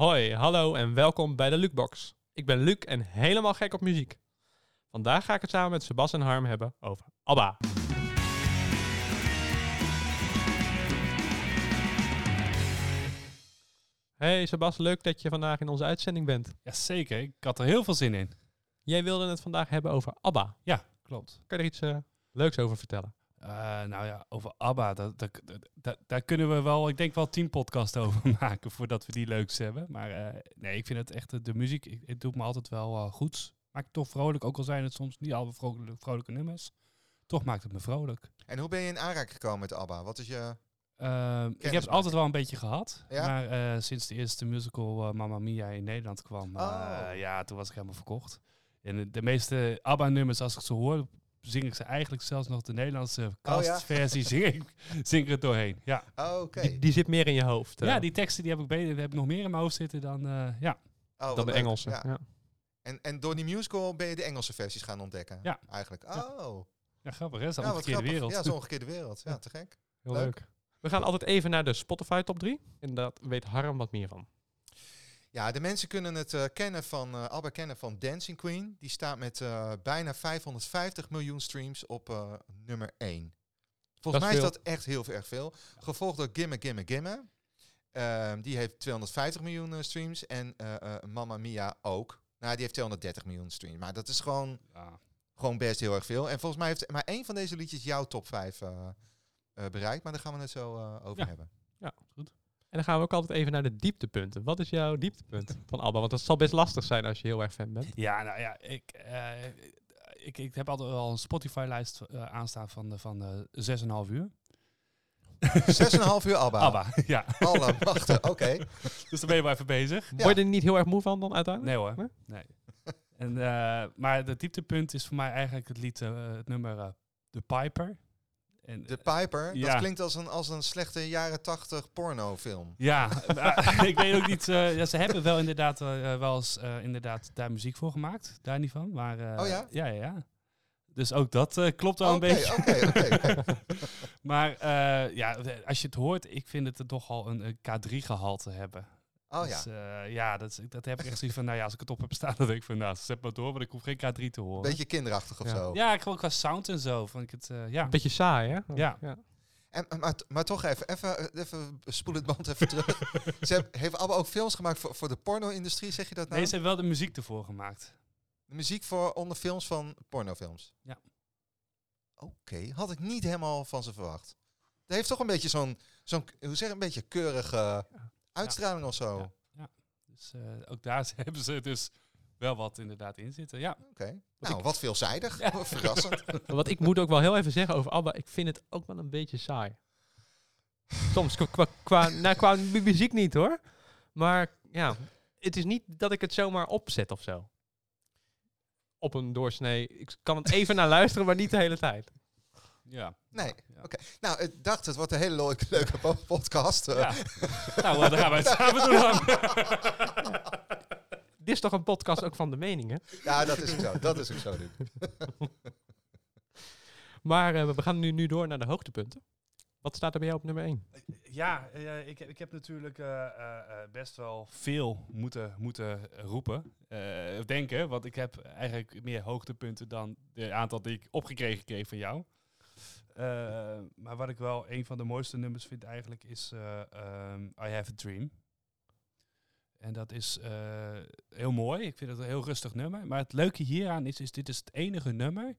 Hoi, hallo en welkom bij de Lukebox. Ik ben Luc en helemaal gek op muziek. Vandaag ga ik het samen met Sebas en Harm hebben over ABBA. Hey Sebas, leuk dat je vandaag in onze uitzending bent. Jazeker, ik had er heel veel zin in. Jij wilde het vandaag hebben over ABBA. Ja, klopt. Kan je er iets eh, leuks over vertellen? Uh, nou ja, over ABBA, dat, dat, dat, daar kunnen we wel, ik denk wel tien podcasts over maken voordat we die leuks hebben. Maar uh, nee, ik vind het echt, de muziek, ik, het doet me altijd wel uh, goed. Maakt toch vrolijk, ook al zijn het soms niet alle vrolijke, vrolijke nummers. Toch maakt het me vrolijk. En hoe ben je in aanraking gekomen met ABBA? Wat is je... ik heb het altijd wel een beetje gehad. Ja? Maar sinds de eerste musical Mamma Mia in Nederland kwam, oh. ja, toen was ik helemaal verkocht. En de, de meeste ABBA-nummers, als ik ze hoor, zing ik ze eigenlijk zelfs nog de Nederlandse castversie, oh, ja? zing, ik, zing ik er doorheen. Ja. Oh, oké. Die, die, zit meer in je hoofd. Uh. Ja, die teksten die heb ik, beter, heb ik nog meer in mijn hoofd zitten dan, uh, ja. Oh, dan de Engelse. Ja. ja. En, en door die musical ben je de Engelse versies gaan ontdekken? Ja. Eigenlijk. Oh. Ja, grappig hè? Dat is een omgekeerde wereld. Ja, zo'n omgekeerde wereld. Ja, te gek. Heel leuk. leuk. We gaan altijd even naar de Spotify top 3. En daar weet Harm wat meer van. Ja, de mensen kunnen het uh, kennen van, uh, Abba kennen van Dancing Queen. Die staat met uh, bijna 550 miljoen streams op nummer 1. Volgens mij is dat echt heel erg veel. Gevolgd door Gimme Gimme Gimme. Ehm, die heeft 250 miljoen streams. En Mamma Mia ook. Nou, die heeft 230 miljoen streams. Maar dat is gewoon, ja. gewoon best heel erg veel. En volgens mij heeft maar één van deze liedjes jouw top 5 bereikt. Maar daar gaan we het zo over ja. hebben. En dan gaan we ook altijd even naar de dieptepunten. Wat is jouw dieptepunt van ABBA? Want dat zal best lastig zijn als je heel erg fan bent. Ja, nou ja, ik, uh, ik, ik heb altijd wel een Spotify-lijst uh, aanstaan van, van uh, 6,5 uur. 6,5 uur ABBA? ABBA, ja. Alle wachten, oké. Okay. dus dan ben je wel even bezig. Ja. Word je er niet heel erg moe van dan uiteindelijk? Nee hoor, nee. En, maar het dieptepunt is voor mij eigenlijk het lied, het nummer The Piper. En, de Piper, ja. dat klinkt als een, als een slechte jaren tachtig pornofilm. Ja, ik weet ook niet. Uh, ja, ze hebben wel inderdaad uh, wel eens uh, inderdaad daar muziek voor gemaakt, daar niet van. Maar, oh ja? Ja, ja, ja. Dus ook dat klopt wel okay, een beetje. Oké, okay, oké. maar ja, als je het hoort, ik vind het er toch al een, een K3-gehalte hebben. Oh dus, ja. Uh, ja, dat, dat heb ik echt zoiets van, nou ja, als ik het op heb staan, dan denk ik van, nou, zet maar door, want ik hoef geen K3 te horen. Beetje kinderachtig of ja. zo. Ja, ik gewoon qua sound en zo, vond ik het, uh, ja. Beetje saai, hè? Ja. ja. En, maar, maar toch even, even, even spoel het band even terug. ze hebben, heeft allemaal ook films gemaakt voor, voor de porno-industrie, zeg je dat nou? Nee, ze hebben wel de muziek ervoor gemaakt. De muziek voor onder films van pornofilms? Ja. Oké, okay. had ik niet helemaal van ze verwacht. Dat heeft toch een beetje zo'n, zo'n hoe zeg een beetje keurige uitstraling of zo. Dus uh, ook daar hebben ze dus wel wat inderdaad in zitten. Ja. Oké. Okay. Nou, ik... wat veelzijdig. Ja. Verrassend. wat ik moet ook wel heel even zeggen over ABBA, ik vind het ook wel een beetje saai. Soms qua, qua, qua, nou, qua muziek niet hoor. Maar ja, het is niet dat ik het zomaar opzet of zo. Op een doorsnee. Ik kan het even naar luisteren, maar niet de hele tijd. Ja. Nee, ja. oké. Nou, ik dacht, het wordt een hele leuke, leuke podcast. Ja. nou, dan gaan we het samen doen dan. Dit is toch een podcast ook van de meningen? Ja, dat is ook zo. Dat is ook zo, maar uh, we gaan nu, nu door naar de hoogtepunten. Wat staat er bij jou op nummer 1? Ja, uh, ik, ik heb natuurlijk uh, best wel veel moeten, moeten roepen. denken, want ik heb eigenlijk meer hoogtepunten dan de aantal die ik opgekregen kreeg van jou. Uh, maar wat ik wel een van de mooiste nummers vind eigenlijk is uh, um, I Have a Dream. En dat is uh, heel mooi. Ik vind het een heel rustig nummer. Maar het leuke hieraan is, is dit is het enige nummer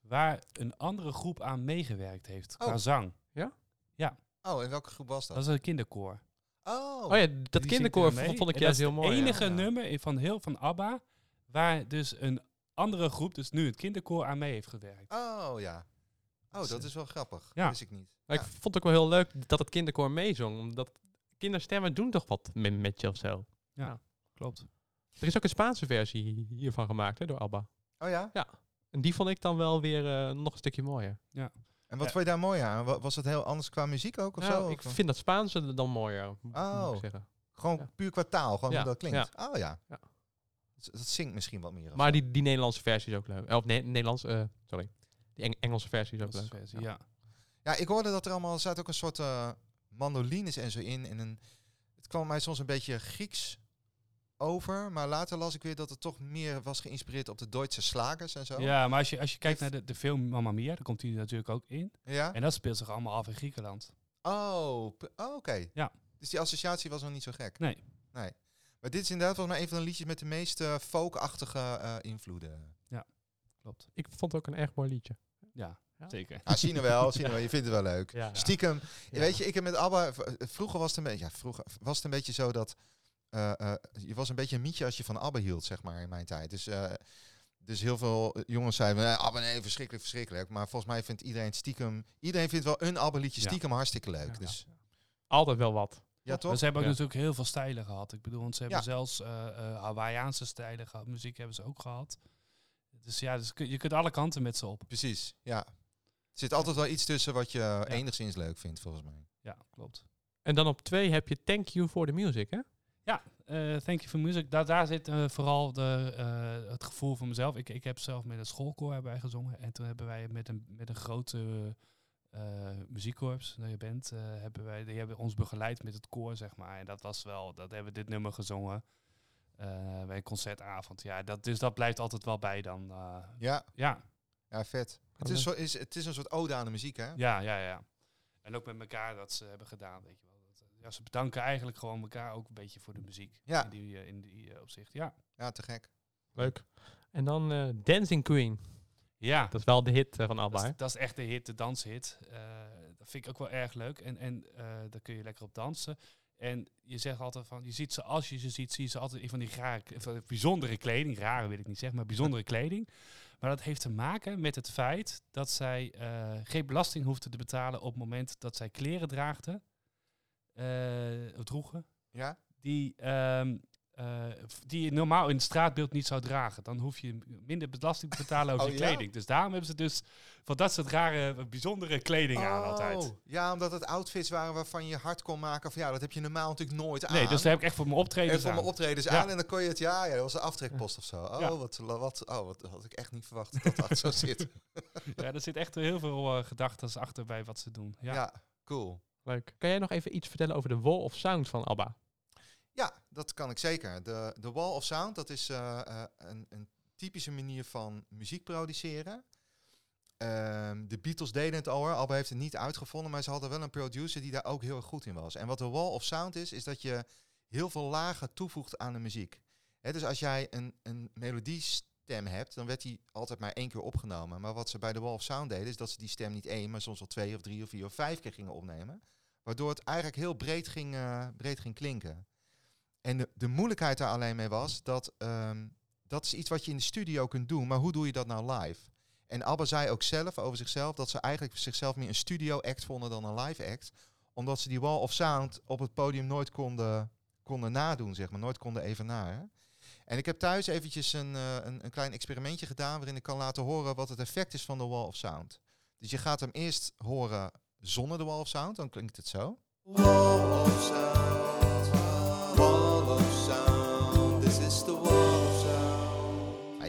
waar een andere groep aan meegewerkt heeft oh. qua zang. Ja? Ja. Oh, en welke groep was dat? Dat is een kinderkoor. Oh, oh ja, dat kinderkoor vond ik juist heel mooi. Het enige ja. nummer van heel van ABBA waar dus een andere groep, dus nu het kinderkoor, aan mee heeft gewerkt. Oh ja. Oh, dat is wel grappig. Ja. Dat wist ik niet. Maar ja. ik vond het ook wel heel leuk dat het kinderkoor meezong. Omdat kinderstemmen doen toch wat met, je of zo. Ja, ja, klopt. Er is ook een Spaanse versie hiervan gemaakt hè, door ABBA. Oh ja? Ja. En die vond ik dan wel weer uh, nog een stukje mooier. Ja. En wat ja. vond je daar mooi aan? Was het heel anders qua muziek ook of nou, zo? Ik vind dat Spaanse dan mooier. Oh. Moet ik zeggen. Gewoon ja. puur qua taal, gewoon ja. hoe dat klinkt. Ja. Oh ja. ja. Dat, dat zingt misschien wat meer. Maar die, die Nederlandse versie is ook leuk. Of nee, Nederlands, uh, sorry. Die Eng Engelse versie is ook leuk. Versie, ja. Ja, ik hoorde dat er allemaal, staat ook een soort uh, mandolines en zo in. En een, het kwam mij soms een beetje Grieks over. Maar later las ik weer dat het toch meer was geïnspireerd op de Duitse slagers en zo. Ja, maar als je, als je kijkt naar de, de film Mamma Mia, daar komt hij natuurlijk ook in. Ja? En dat speelt zich allemaal af in Griekenland. Oh, oh, oké. Ja. Dus die associatie was nog niet zo gek. Nee. Nee. Maar dit is inderdaad volgens mij een van de liedjes met de meest eh, folkachtige eh, invloeden. Klopt. Ik vond het ook een erg mooi liedje. Ja, Ja. zeker. Ah, zien we wel, zien we wel. Je vindt het wel leuk. Ja. Stiekem, Ja. weet je, ik heb met ABBA... Vroeger was het een beetje, ja, vroeger was het een beetje zo dat... eh, eh, je was een beetje een mietje als je van ABBA hield, zeg maar, in mijn tijd. Dus, eh, dus heel veel jongens zeiden, eh, ABBA, nee, verschrikkelijk, verschrikkelijk. Maar volgens mij vindt iedereen stiekem... Iedereen vindt wel een ABBA-liedje Ja. stiekem hartstikke leuk. Ja. Dus Altijd wel wat. ja, toch? Ze hebben ook Ja. natuurlijk heel veel stijlen gehad. Ik bedoel, want ze hebben Ja. zelfs eh eh, Hawaiiaanse stijlen gehad. Muziek hebben ze ook gehad. Dus ja, dus je kunt alle kanten met ze op. Precies, ja. Er zit altijd wel iets tussen wat je enigszins leuk vindt, volgens mij. Ja, klopt. En dan op twee heb je Thank You for the Music, hè? Eh, thank you for music. Daar, daar zit eh, vooral de, eh, het gevoel van mezelf. Ik, ik heb zelf met een schoolkoor hebben wij gezongen. En toen hebben wij met een, met een grote eh muziekkorps, nou, je bent, eh, hebben wij, die hebben ons begeleid met het koor, zeg maar. En dat was wel, dat hebben we dit nummer gezongen. Eh, bij een concertavond. Ja, dat, dus dat blijft altijd wel bij dan. eh, Ja, ja, ja, vet. Het is, zo, is, het is een soort ode aan de muziek, hè? ja, ja, ja. En ook met elkaar dat ze hebben gedaan, weet je wel. Dat, eh, ja, ze bedanken eigenlijk gewoon elkaar ook een beetje voor de muziek. Ja. In die, in die opzicht, ja. Ja, te gek. Leuk. En dan eh, Dancing Queen. Ja, Dat is wel de hit van ABBA, Dat is, dat is echt de hit, de danshit. Eh, dat vind ik ook wel erg leuk. En, en eh, daar kun je lekker op dansen. En je zegt altijd van, je ziet ze, als je ze ziet, zie je ze altijd in van die rare, van bijzondere kleding. Rare wil ik niet zeggen, maar bijzondere kleding. Maar dat heeft te maken met het feit dat zij eh, geen belasting hoefden te betalen op het moment dat zij kleren draagden, eh, of droegen, Ja? die, ehm, eh, die je normaal in het straatbeeld niet zou dragen. Dan hoef je minder belasting te betalen over Oh, je ja? kleding. Dus daarom hebben ze dus van dat soort rare, bijzondere kleding aan altijd. Oh, Ja, omdat het outfits waren waarvan je hard kon maken van ja, dat heb je normaal natuurlijk nooit aan. Nee, dus daar heb ik echt voor mijn optreden en voor mijn optredens Ja. aan en dan kon je het, ja, ja, dat was een aftrekpost of zo. Oh, Ja. wat, wat, oh, wat had ik echt niet verwacht dat dat zo zit. Ja, er zit echt heel veel uh, gedachten achter bij wat ze doen. Ja. Ja. cool. Leuk. Kan jij nog even iets vertellen over de Wall of Sound van ABBA? Ja, dat kan ik zeker. De, de Wall of Sound, dat is eh, eh, een, een typische manier van muziek produceren. Ehm, de Beatles deden het al. Alba heeft het niet uitgevonden, maar ze hadden wel een producer die daar ook heel erg goed in was. En wat de Wall of Sound is, is dat je heel veel lagen toevoegt aan de muziek. Hè, dus als jij een, een melodiestem hebt, dan werd die altijd maar één keer opgenomen. Maar wat ze bij de Wall of Sound deden, is dat ze die stem niet één, maar soms wel twee of drie of vier of vijf keer gingen opnemen. Waardoor het eigenlijk heel breed ging, eh, breed ging klinken. En de, de moeilijkheid daar alleen mee was dat ehm, dat is iets wat je in de studio kunt doen, maar hoe doe je dat nou live? En ABBA zei ook zelf over zichzelf dat ze eigenlijk zichzelf meer een studio act vonden dan een live act, omdat ze die wall of sound op het podium nooit konden, konden nadoen, zeg maar, nooit konden evenaren. En ik heb thuis eventjes een, eh, een, een klein experimentje gedaan waarin ik kan laten horen wat het effect is van de wall of sound. Dus je gaat hem eerst horen zonder de wall of sound, dan klinkt het zo. Wall of sound,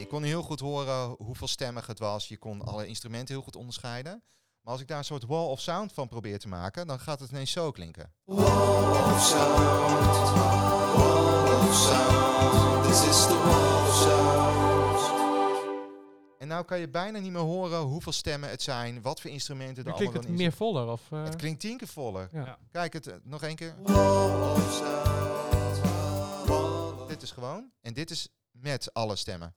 kon heel goed horen hoeveel stemmig het was. Je kon alle instrumenten heel goed onderscheiden. Maar als ik daar een soort wall of sound van probeer te maken, dan gaat het ineens zo klinken. Wall of sound, wall of sound, this is the wall of sound. En nou kan je bijna niet meer horen hoeveel stemmen het zijn, wat voor instrumenten er allemaal klinkt dan het meer voller? Of, eh, het klinkt tien keer voller. ja. Ja. Kijk het eh, nog één keer. Dit is gewoon. En dit is met alle stemmen.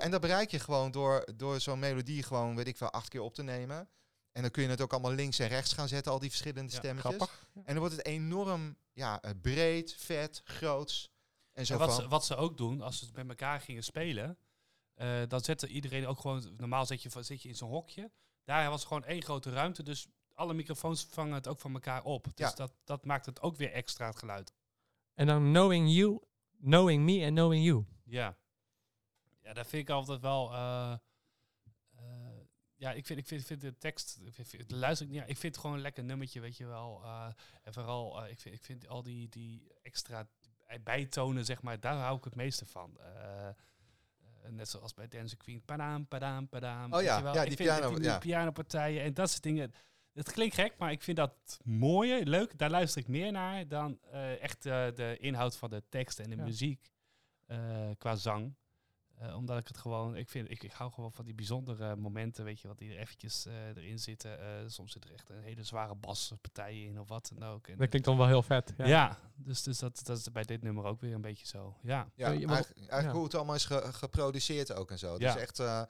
En dat bereik je gewoon door, door zo'n melodie gewoon, weet ik wel, acht keer op te nemen. En dan kun je het ook allemaal links en rechts gaan zetten, al die verschillende Ja, stemmetjes. grappig. En dan wordt het enorm ja, eh, breed, vet, groots. En zo En wat, van. ze, wat ze ook doen, als ze het met elkaar gingen spelen, eh, dan zette iedereen ook gewoon, normaal zit je, zit je in zo'n hokje. Daar was gewoon één grote ruimte, dus alle microfoons vangen het ook van elkaar op. Dus Ja. dat, dat maakt het ook weer extra het geluid. En dan Knowing You, Knowing Me en Knowing You. Ja. Ja, dat vind ik altijd wel. eh, eh, ja, ik vind, ik vind, vind de tekst. Ik vind, vind- luister ik niet. Ja, ik vind het gewoon een lekker nummertje, weet je wel. eh, en vooral, ik, vind, ik vind al die, die extra bijtonen, zeg maar, daar hou ik het meeste van. Net zoals bij Dance Queen. Padaam, padaam, padaam. Oh weet ja, je wel. ja, Ik die vind piano- die, ja. pianopartijen en dat soort dingen. Het klinkt gek, maar ik vind dat mooier, leuk. Daar luister ik meer naar dan eh, echt eh, de inhoud van de tekst en de Ja. muziek eh, qua zang. Eh, omdat ik het gewoon, ik vind, ik, ik hou gewoon van die bijzondere momenten, weet je, wat die er eventjes eh, erin zitten. Eh, soms zit er echt een hele zware baspartij in of wat dan ook. En, Dat klinkt dan wel heel vet. ja, Ja. dus, dus dat, dat is bij dit nummer ook weer een beetje zo. Ja, Ja, je- maar- eigenlijk, eigenlijk ja. hoe het allemaal is ge- geproduceerd ook en zo. Ja. Dus echt, eh,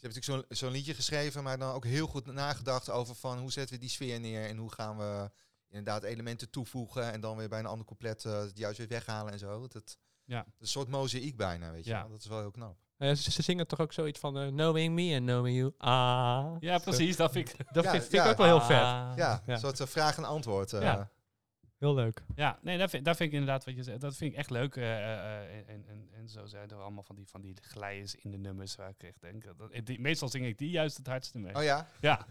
ze hebben natuurlijk zo'n zo'n liedje geschreven, maar dan ook heel goed nagedacht over van hoe zetten we die sfeer neer en hoe gaan we inderdaad elementen toevoegen en dan weer bij een ander couplet eh, het juist weer weghalen en zo. Dat, Ja. dat is een soort mozaïek bijna, weet je Ja. wel. Dat is wel heel knap. Nou ja, ze, ze zingen toch ook zoiets van eh, Knowing me and knowing you. Ah. ja precies, dat vind ik... Dat Ja, vind, vind ja. ik ook wel heel vet. Ja, ja. een soort eh, vraag en antwoord. Ja. Heel leuk. Ja, nee, dat vind, dat vind ik inderdaad wat je zegt. Dat vind ik echt leuk. eh, eh, eh, en, en, en zo zijn er allemaal van die, van die glijers in de nummers waar ik echt denk. Dat, die, meestal zing ik die juist het hardste mee. Oh ja? Ja,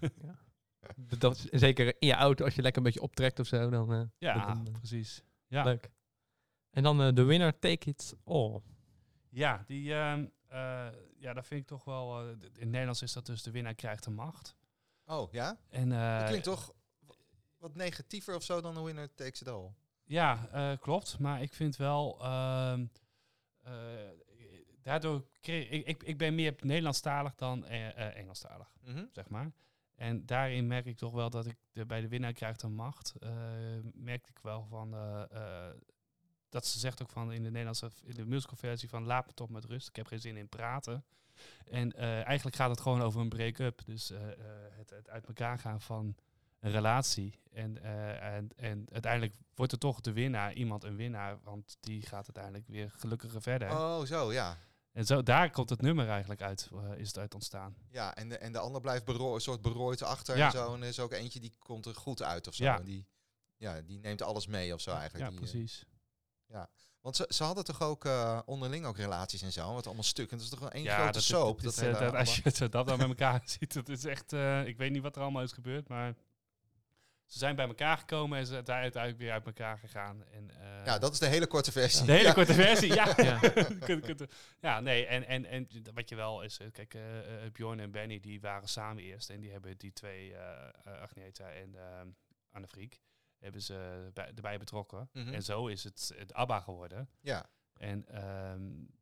Dat- zeker in je auto, als je lekker een beetje optrekt of zo, dan eh, ja, dan, precies. Ja, leuk. En dan de winner, take it all. ja, die, ehm, eh, ja, dat vind ik toch wel. eh, in het Nederlands is dat dus de winnaar krijgt de macht. Oh ja? En, eh, Dat klinkt toch wat negatiever of zo dan de winner takes it all. Ja, eh, klopt. Maar ik vind wel. ehm, eh, daardoor kreeg ik, ik, ik ben meer Nederlandstalig dan eh, Engelstalig. Mhm. zeg maar. En daarin merk ik toch wel dat ik de, bij de winnaar krijgt een macht. merkte ik wel van dat ze zegt ook van in de Nederlandse in de musicalversie van laat me toch met rust. Ik heb geen zin in praten. En eigenlijk gaat het gewoon over een break-up. Dus het, het uit elkaar gaan van een relatie. En, eh, en, en uiteindelijk wordt er toch de winnaar, iemand een winnaar, want die gaat uiteindelijk weer gelukkiger verder. Oh, zo, ja. En zo, daar komt het nummer eigenlijk uit, eh, is het uit ontstaan. Ja, en de, en de ander blijft bero een soort berooid achter Ja. en zo. En er is ook eentje die komt er goed uit of zo. Ja. En die, ja, die neemt alles mee of zo eigenlijk. Ja, Die, eh, precies. want ze, ze hadden toch ook onderling ook relaties en zo. Wat allemaal stukken. Dat is toch wel één Ja, grote dat, soap. dat, Dat, is, hele dat, als je dat dan met elkaar ziet, dat is echt... ik weet niet wat er allemaal is gebeurd, maar... Ze zijn bij elkaar gekomen en ze zijn uiteindelijk weer uit elkaar gegaan. En, eh, Ja, dat is de hele korte versie. de hele Ja. korte versie, ja. Ja. Ja, nee, en, en, en wat je wel is... eh, Kijk, eh, Bjorn en Benny, die waren samen eerst. En die hebben die twee, eh, Agneta en Anne Friek, hebben ze bij, erbij betrokken. Mhm. En zo is het, het ABBA geworden. Ja. En En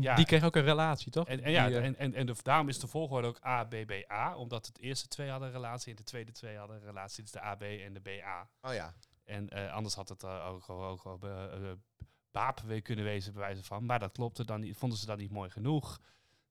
Ja. Die kreeg ook een relatie, toch? En, en ja, Die, eh, en, en, en de, daarom is de volgorde ook ABBA, omdat het eerste twee hadden een relatie en de tweede twee hadden een relatie. Dus de AB en de BA. Oh ja. En eh, anders had het eh, ook ook, ook, Baap weer kunnen wezen, bij wijze van. Maar dat klopte dan niet, vonden ze dan niet mooi genoeg.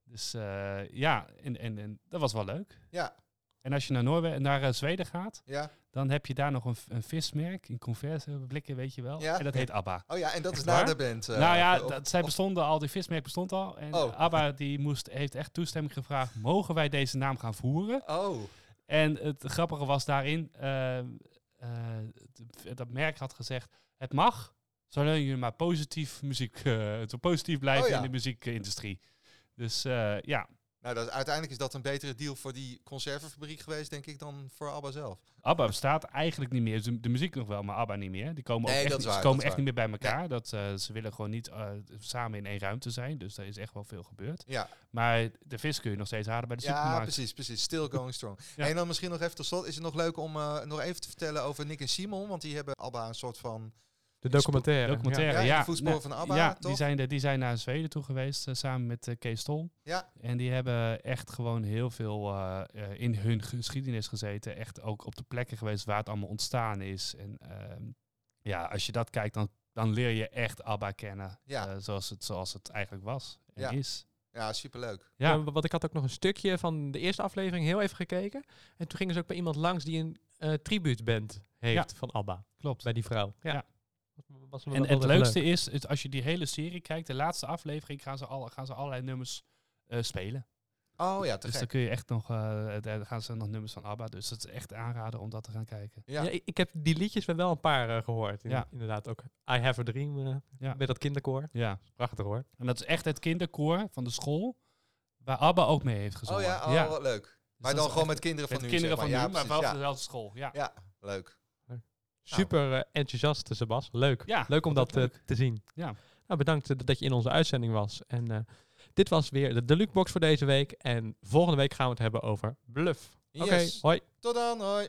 Dus eh, ja, en, en, en dat was wel leuk. Ja. En als je naar, Noorwegen, naar eh, Zweden gaat, Ja. dan heb je daar nog een, een vismerk in converse blikken, weet je wel. Ja. En dat heet ABBA. Oh ja, en dat is na waar? de band. eh, nou ja, dat, zij bestonden al, die vismerk bestond al. En Oh. ABBA die moest, heeft echt toestemming gevraagd, mogen wij deze naam gaan voeren? Oh. En het grappige was daarin, eh, eh, dat merk had gezegd, het mag, zolang jullie maar positief muziek, eh, zo positief blijven Oh ja. in de muziekindustrie. Dus eh, ja, Nou, dat, uiteindelijk is dat een betere deal voor die conservenfabriek geweest, denk ik, dan voor ABBA zelf. ABBA bestaat eigenlijk niet meer. De, de muziek nog wel, maar ABBA niet meer. Die komen Nee, ook echt, niet- waar, ze komen echt niet meer bij elkaar. Dat, eh, ze willen gewoon niet eh, samen in één ruimte zijn. Dus daar is echt wel veel gebeurd. Ja, Maar de vis kun je nog steeds halen bij de ja supermarkt. precies, precies. Still going strong. Ja. En dan misschien nog even tot slot, is het nog leuk om eh, nog even te vertellen over Nick en Simon, want die hebben ABBA een soort van... de documentaire. Documentaire, Ja, ja. voetsporen Nou, van ABBA, Ja, toch? die zijn, de, die zijn naar Zweden toe geweest, eh, samen met eh, Kees Tol. Ja. En die hebben echt gewoon heel veel eh, eh, in hun geschiedenis gezeten. Echt ook op de plekken geweest waar het allemaal ontstaan is. En ehm, ja, als je dat kijkt, dan, dan leer je echt ABBA kennen. Ja. zoals, het, zoals het eigenlijk was en Ja. is. Ja, superleuk. Ja, Ja, wat ik had ook nog een stukje van de eerste aflevering heel even gekeken. En toen gingen ze ook bij iemand langs die een eh tributeband heeft van ABBA. klopt. Bij die vrouw. Ja. Was En, het leukste leuk. is, het, als je die hele serie kijkt, de laatste aflevering gaan ze, al, gaan ze allerlei nummers eh, spelen. Oh ja, te Dus dan kun je echt nog, eh, daar gaan ze nog nummers van ABBA. Dus dat is echt aanraden om dat te gaan kijken. Ja. Ja, ik, heb die liedjes wel een paar eh, gehoord. In- Ja. Inderdaad ook I Have a Dream eh, Ja. met dat kinderkoor. Ja. Prachtig hoor. En dat is echt het kinderkoor van de school, waar ABBA ook mee heeft Oh gezongen. ja, oh, wat leuk. Dus maar dan is gewoon met kinderen van met nu, kinderen zeg van maar. nu, ja, maar wel van dezelfde school. Ja, Ja, leuk. Super eh, enthousiast, Sebas. Leuk. ja Leuk om dat eh, leuk. te zien. Ja. Nou, bedankt eh, dat je in onze uitzending was. En dit was weer de Deluxe Box voor deze week. En volgende week gaan we het hebben over Bluff. Oké, Yes. hoi. Tot dan, hoi.